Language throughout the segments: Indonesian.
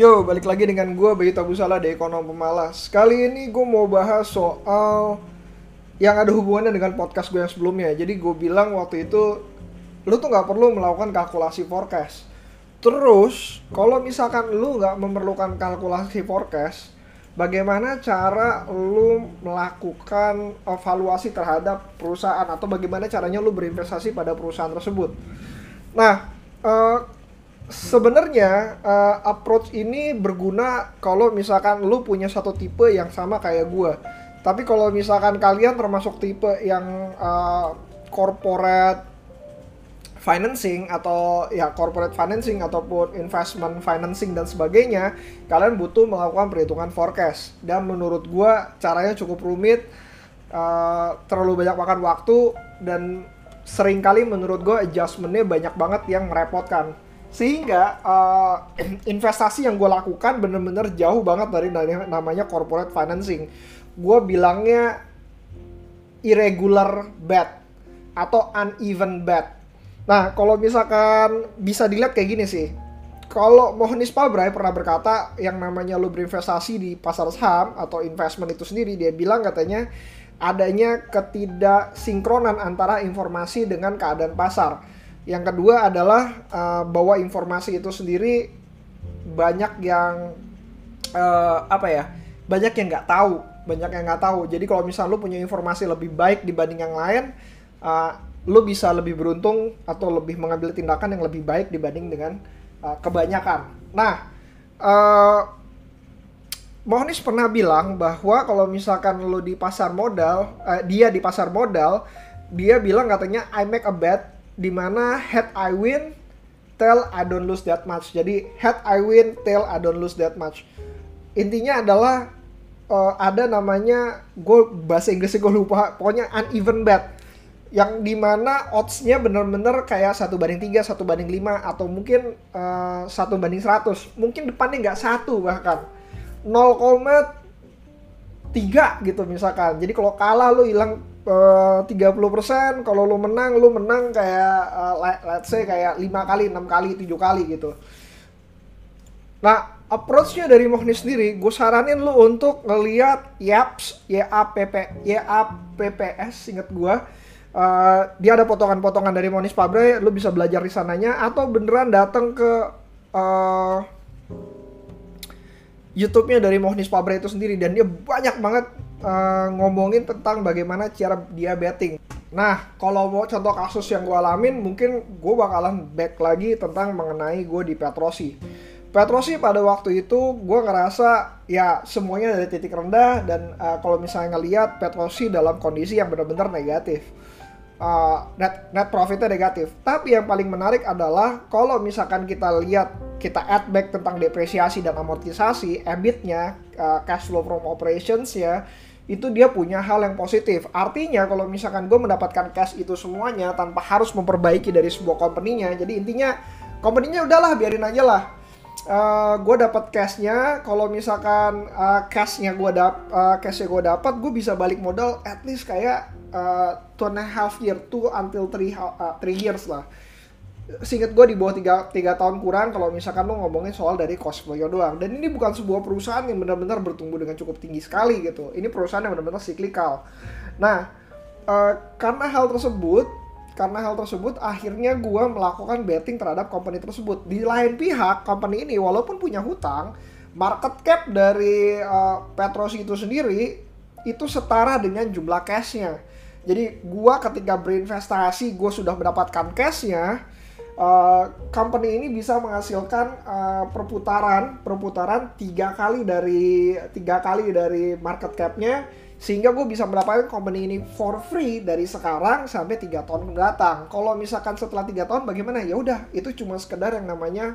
Yo, balik lagi dengan gue Bayu Tabusala di Ekonom Pemalas. Kali ini gue mau bahas soal yang ada hubungannya dengan podcast gue yang sebelumnya. Jadi gue bilang waktu itu, lu tuh nggak perlu melakukan kalkulasi forecast. Terus, kalau misalkan lu nggak memerlukan kalkulasi forecast, bagaimana cara lu melakukan evaluasi terhadap perusahaan atau bagaimana caranya lu berinvestasi pada perusahaan tersebut? Nah, eh, sebenarnya uh, approach ini berguna kalau misalkan lu punya satu tipe yang sama kayak gua. Tapi kalau misalkan kalian termasuk tipe yang uh, corporate financing atau ya corporate financing ataupun investment financing dan sebagainya, kalian butuh melakukan perhitungan forecast. Dan menurut gua caranya cukup rumit, uh, terlalu banyak makan waktu dan sering kali menurut gua adjustmentnya banyak banget yang merepotkan sehingga uh, investasi yang gue lakukan bener-bener jauh banget dari namanya corporate financing. Gue bilangnya irregular bet atau uneven bet. Nah kalau misalkan bisa dilihat kayak gini sih. Kalau Mohanis Pabrai pernah berkata yang namanya lo berinvestasi di pasar saham atau investment itu sendiri dia bilang katanya adanya ketidaksinkronan antara informasi dengan keadaan pasar yang kedua adalah uh, bahwa informasi itu sendiri banyak yang uh, apa ya? Banyak yang nggak tahu, banyak yang nggak tahu. Jadi kalau misal lu punya informasi lebih baik dibanding yang lain, uh, lu bisa lebih beruntung atau lebih mengambil tindakan yang lebih baik dibanding dengan uh, kebanyakan. Nah, uh, Mohanis pernah bilang bahwa kalau misalkan lu di pasar modal, uh, dia di pasar modal, dia bilang katanya I make a bet di mana head I win, tail I don't lose that much. Jadi head I win, tail I don't lose that much. Intinya adalah uh, ada namanya gue bahasa Inggrisnya gue lupa, pokoknya uneven bet yang di mana oddsnya bener-bener kayak satu banding tiga, satu banding lima atau mungkin uh, satu banding seratus, mungkin depannya nggak satu bahkan 0,3 gitu misalkan. Jadi kalau kalah lu hilang Eh, tiga puluh persen kalau lu menang lu menang kayak uh, let's say kayak lima kali enam kali tujuh kali gitu. Nah approachnya dari Mohni sendiri gue saranin lu untuk ngeliat YAPS YAPP YAPPS inget gue uh, dia ada potongan-potongan dari Monis Pabre lu bisa belajar di sananya atau beneran datang ke uh, YouTube-nya dari Mohnis Pabre itu sendiri dan dia banyak banget uh, ngomongin tentang bagaimana cara dia betting. Nah, kalau mau contoh kasus yang gue alamin, mungkin gue bakalan back lagi tentang mengenai gue di Petrosi. Petrosi pada waktu itu gue ngerasa ya semuanya dari titik rendah dan uh, kalau misalnya ngeliat Petrosi dalam kondisi yang benar-benar negatif. Uh, net net profitnya negatif. Tapi yang paling menarik adalah kalau misalkan kita lihat kita add back tentang depresiasi dan amortisasi, EBIT-nya, uh, cash flow from operations ya, itu dia punya hal yang positif. Artinya kalau misalkan gue mendapatkan cash itu semuanya tanpa harus memperbaiki dari sebuah company-nya, jadi intinya company-nya udahlah biarin aja lah. Uh, eh, gue dapat cashnya, kalau misalkan uh, cashnya gue dap, uh, cashnya gue dapat, gue bisa balik modal at least kayak uh, two and a half year, two until three, uh, three years lah singkat gue di bawah tiga, tiga tahun kurang kalau misalkan lo ngomongin soal dari cost flow doang. Dan ini bukan sebuah perusahaan yang benar-benar bertumbuh dengan cukup tinggi sekali gitu. Ini perusahaan yang benar-benar siklikal. Nah uh, karena hal tersebut karena hal tersebut akhirnya gue melakukan betting terhadap company tersebut. Di lain pihak company ini walaupun punya hutang market cap dari uh, Petrosi itu sendiri itu setara dengan jumlah cashnya. Jadi gue ketika berinvestasi gue sudah mendapatkan cashnya uh, company ini bisa menghasilkan uh, perputaran perputaran tiga kali dari tiga kali dari market capnya sehingga gue bisa mendapatkan company ini for free dari sekarang sampai tiga tahun mendatang. Kalau misalkan setelah tiga tahun bagaimana? Ya udah, itu cuma sekedar yang namanya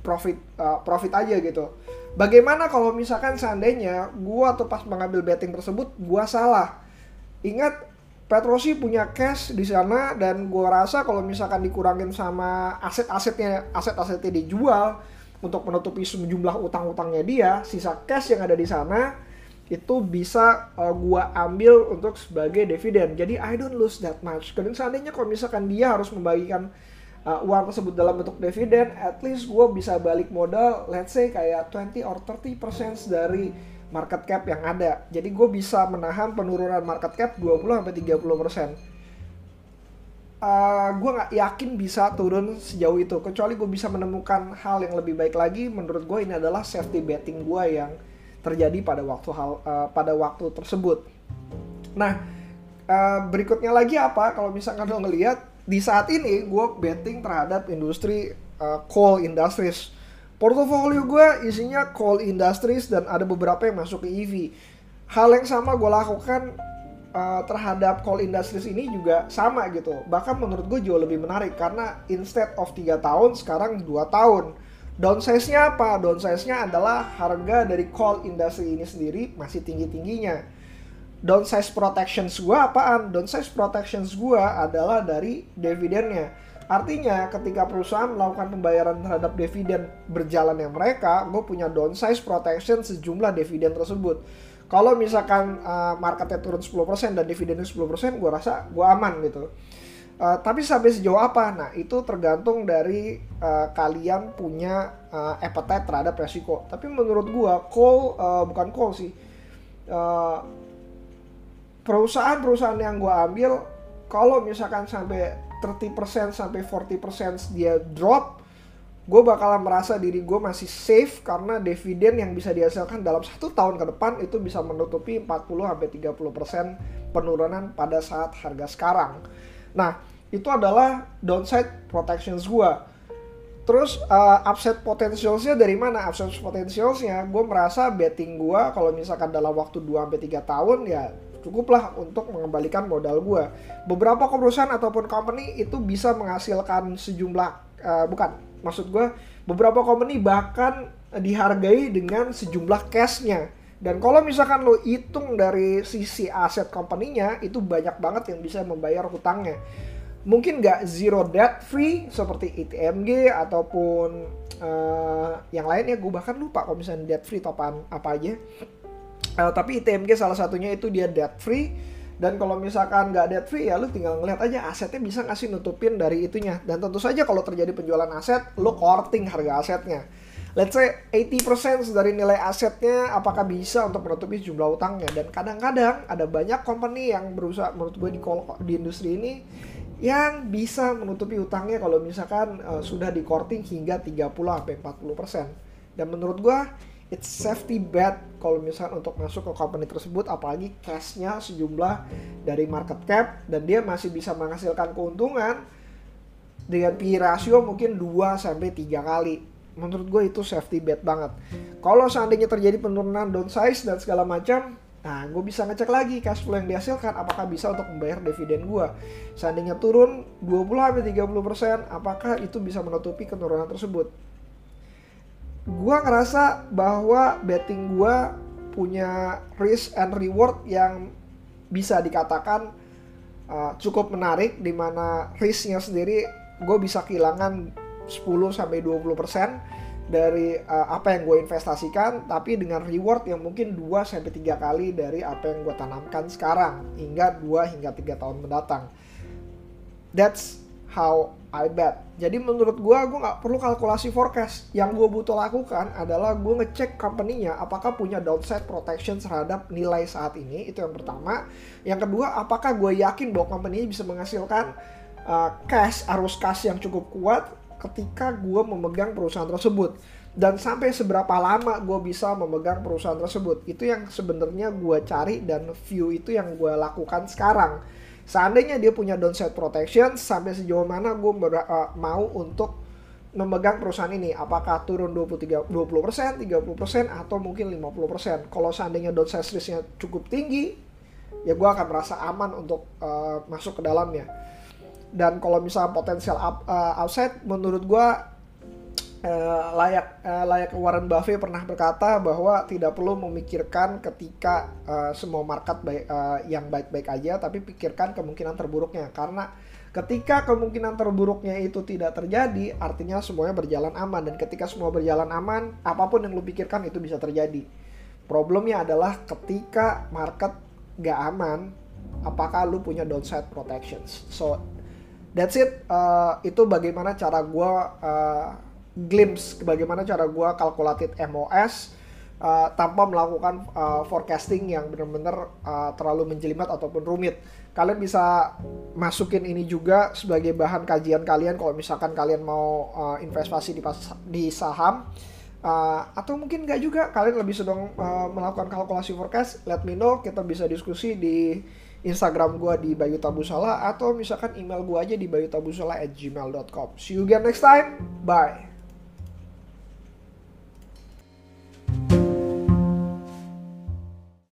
profit uh, profit aja gitu. Bagaimana kalau misalkan seandainya gue tuh pas mengambil betting tersebut gue salah? Ingat Petrosi punya cash di sana dan gue rasa kalau misalkan dikurangin sama aset-asetnya aset-asetnya dijual untuk menutupi sejumlah utang-utangnya dia, sisa cash yang ada di sana itu bisa uh, gua ambil untuk sebagai dividen. Jadi I don't lose that much. Dan seandainya kalau misalkan dia harus membagikan uh, uang tersebut dalam bentuk dividen, at least gue bisa balik modal, let's say kayak 20 or 30% dari market cap yang ada. Jadi gue bisa menahan penurunan market cap 20 sampai 30%. Uh, gue nggak yakin bisa turun sejauh itu kecuali gue bisa menemukan hal yang lebih baik lagi menurut gue ini adalah safety betting gue yang terjadi pada waktu hal uh, pada waktu tersebut nah uh, berikutnya lagi apa kalau misalkan lo ngelihat di saat ini gue betting terhadap industri uh, coal industries. Portofolio gue isinya coal industries dan ada beberapa yang masuk ke EV. Hal yang sama gue lakukan uh, terhadap coal industries ini juga sama gitu. Bahkan menurut gue jauh lebih menarik karena instead of 3 tahun sekarang 2 tahun. Downsize-nya apa? Downsize-nya adalah harga dari coal industry ini sendiri masih tinggi-tingginya downsize protections gue apaan? Downsize protections gue adalah dari dividennya. Artinya ketika perusahaan melakukan pembayaran terhadap dividen berjalannya mereka, gue punya downsize protection sejumlah dividen tersebut. Kalau misalkan uh, marketnya turun 10% dan dividennya 10%, gue rasa gue aman gitu. Uh, tapi sampai sejauh apa? Nah itu tergantung dari uh, kalian punya uh, appetite terhadap resiko. Tapi menurut gue, call uh, bukan call sih. Perusahaan-perusahaan yang gue ambil kalau misalkan sampai 30% sampai 40% dia drop gue bakalan merasa diri gue masih safe karena dividen yang bisa dihasilkan dalam satu tahun ke depan itu bisa menutupi 40 sampai 30% penurunan pada saat harga sekarang. Nah, itu adalah downside protections gue. Terus uh, upside potentialsnya dari mana? Upside potentialsnya gue merasa betting gue kalau misalkan dalam waktu 2 sampai 3 tahun ya cukuplah untuk mengembalikan modal gue. Beberapa perusahaan ataupun company itu bisa menghasilkan sejumlah uh, bukan maksud gue beberapa company bahkan dihargai dengan sejumlah cashnya. Dan kalau misalkan lo hitung dari sisi aset company-nya itu banyak banget yang bisa membayar hutangnya. Mungkin nggak zero debt free seperti ITMG ataupun uh, yang lainnya gue bahkan lupa kalau misalnya debt free topan apa aja Uh, tapi ITMG salah satunya itu dia debt free. Dan kalau misalkan nggak debt free ya lu tinggal ngeliat aja asetnya bisa ngasih nutupin dari itunya. Dan tentu saja kalau terjadi penjualan aset lu korting harga asetnya. Let's say 80% dari nilai asetnya apakah bisa untuk menutupi jumlah utangnya? Dan kadang-kadang ada banyak company yang berusaha menurut gue di, di industri ini yang bisa menutupi utangnya kalau misalkan uh, sudah di korting hingga 30 sampai 40% dan menurut gue it's safety bet kalau misalnya untuk masuk ke company tersebut apalagi cashnya sejumlah dari market cap dan dia masih bisa menghasilkan keuntungan dengan PE ratio mungkin 2 sampai 3 kali. Menurut gue itu safety bet banget. Kalau seandainya terjadi penurunan downsize dan segala macam, nah gue bisa ngecek lagi cash flow yang dihasilkan apakah bisa untuk membayar dividen gue. Seandainya turun 20 sampai 30%, apakah itu bisa menutupi penurunan tersebut? Gue ngerasa bahwa betting gue punya risk and reward yang bisa dikatakan uh, cukup menarik di mana risknya sendiri gue bisa kehilangan 10 sampai 20% dari uh, apa yang gue investasikan tapi dengan reward yang mungkin 2 sampai 3 kali dari apa yang gue tanamkan sekarang hingga 2 hingga 3 tahun mendatang. That's how I bet. Jadi menurut gue, gue nggak perlu kalkulasi forecast. Yang gue butuh lakukan adalah gue ngecek company-nya apakah punya downside protection terhadap nilai saat ini. Itu yang pertama. Yang kedua, apakah gue yakin bahwa company bisa menghasilkan uh, cash, arus cash yang cukup kuat ketika gue memegang perusahaan tersebut. Dan sampai seberapa lama gue bisa memegang perusahaan tersebut. Itu yang sebenarnya gue cari dan view itu yang gue lakukan sekarang Seandainya dia punya downside protection, sampai sejauh mana gue uh, mau untuk memegang perusahaan ini apakah turun 23 20%, 30% atau mungkin 50%. Kalau seandainya downside risk-nya cukup tinggi, ya gue akan merasa aman untuk uh, masuk ke dalamnya. Dan kalau misalnya potensial up, uh, upside menurut gue uh, layak uh, layak Warren Buffett pernah berkata bahwa tidak perlu memikirkan ketika uh, semua market baik, uh, yang baik-baik aja tapi pikirkan kemungkinan terburuknya. Karena ketika kemungkinan terburuknya itu tidak terjadi artinya semuanya berjalan aman. Dan ketika semua berjalan aman apa pun yang lu pikirkan itu bisa terjadi. Problemnya adalah ketika market gak aman apakah lu punya downside protections? So that's it. Uh, itu bagaimana cara gue uh, glimpse bagaimana cara gue kalkulated MOS uh, tanpa melakukan uh, forecasting yang benar-benar uh, terlalu menjelimet ataupun rumit. Kalian bisa masukin ini juga sebagai bahan kajian kalian kalau misalkan kalian mau uh, investasi di, pas, di saham. Uh, atau mungkin nggak juga kalian lebih sedang uh, melakukan kalkulasi forecast let me know kita bisa diskusi di Instagram gue di Bayu Tabusala atau misalkan email gue aja di bayutabusala at gmail.com see you again next time bye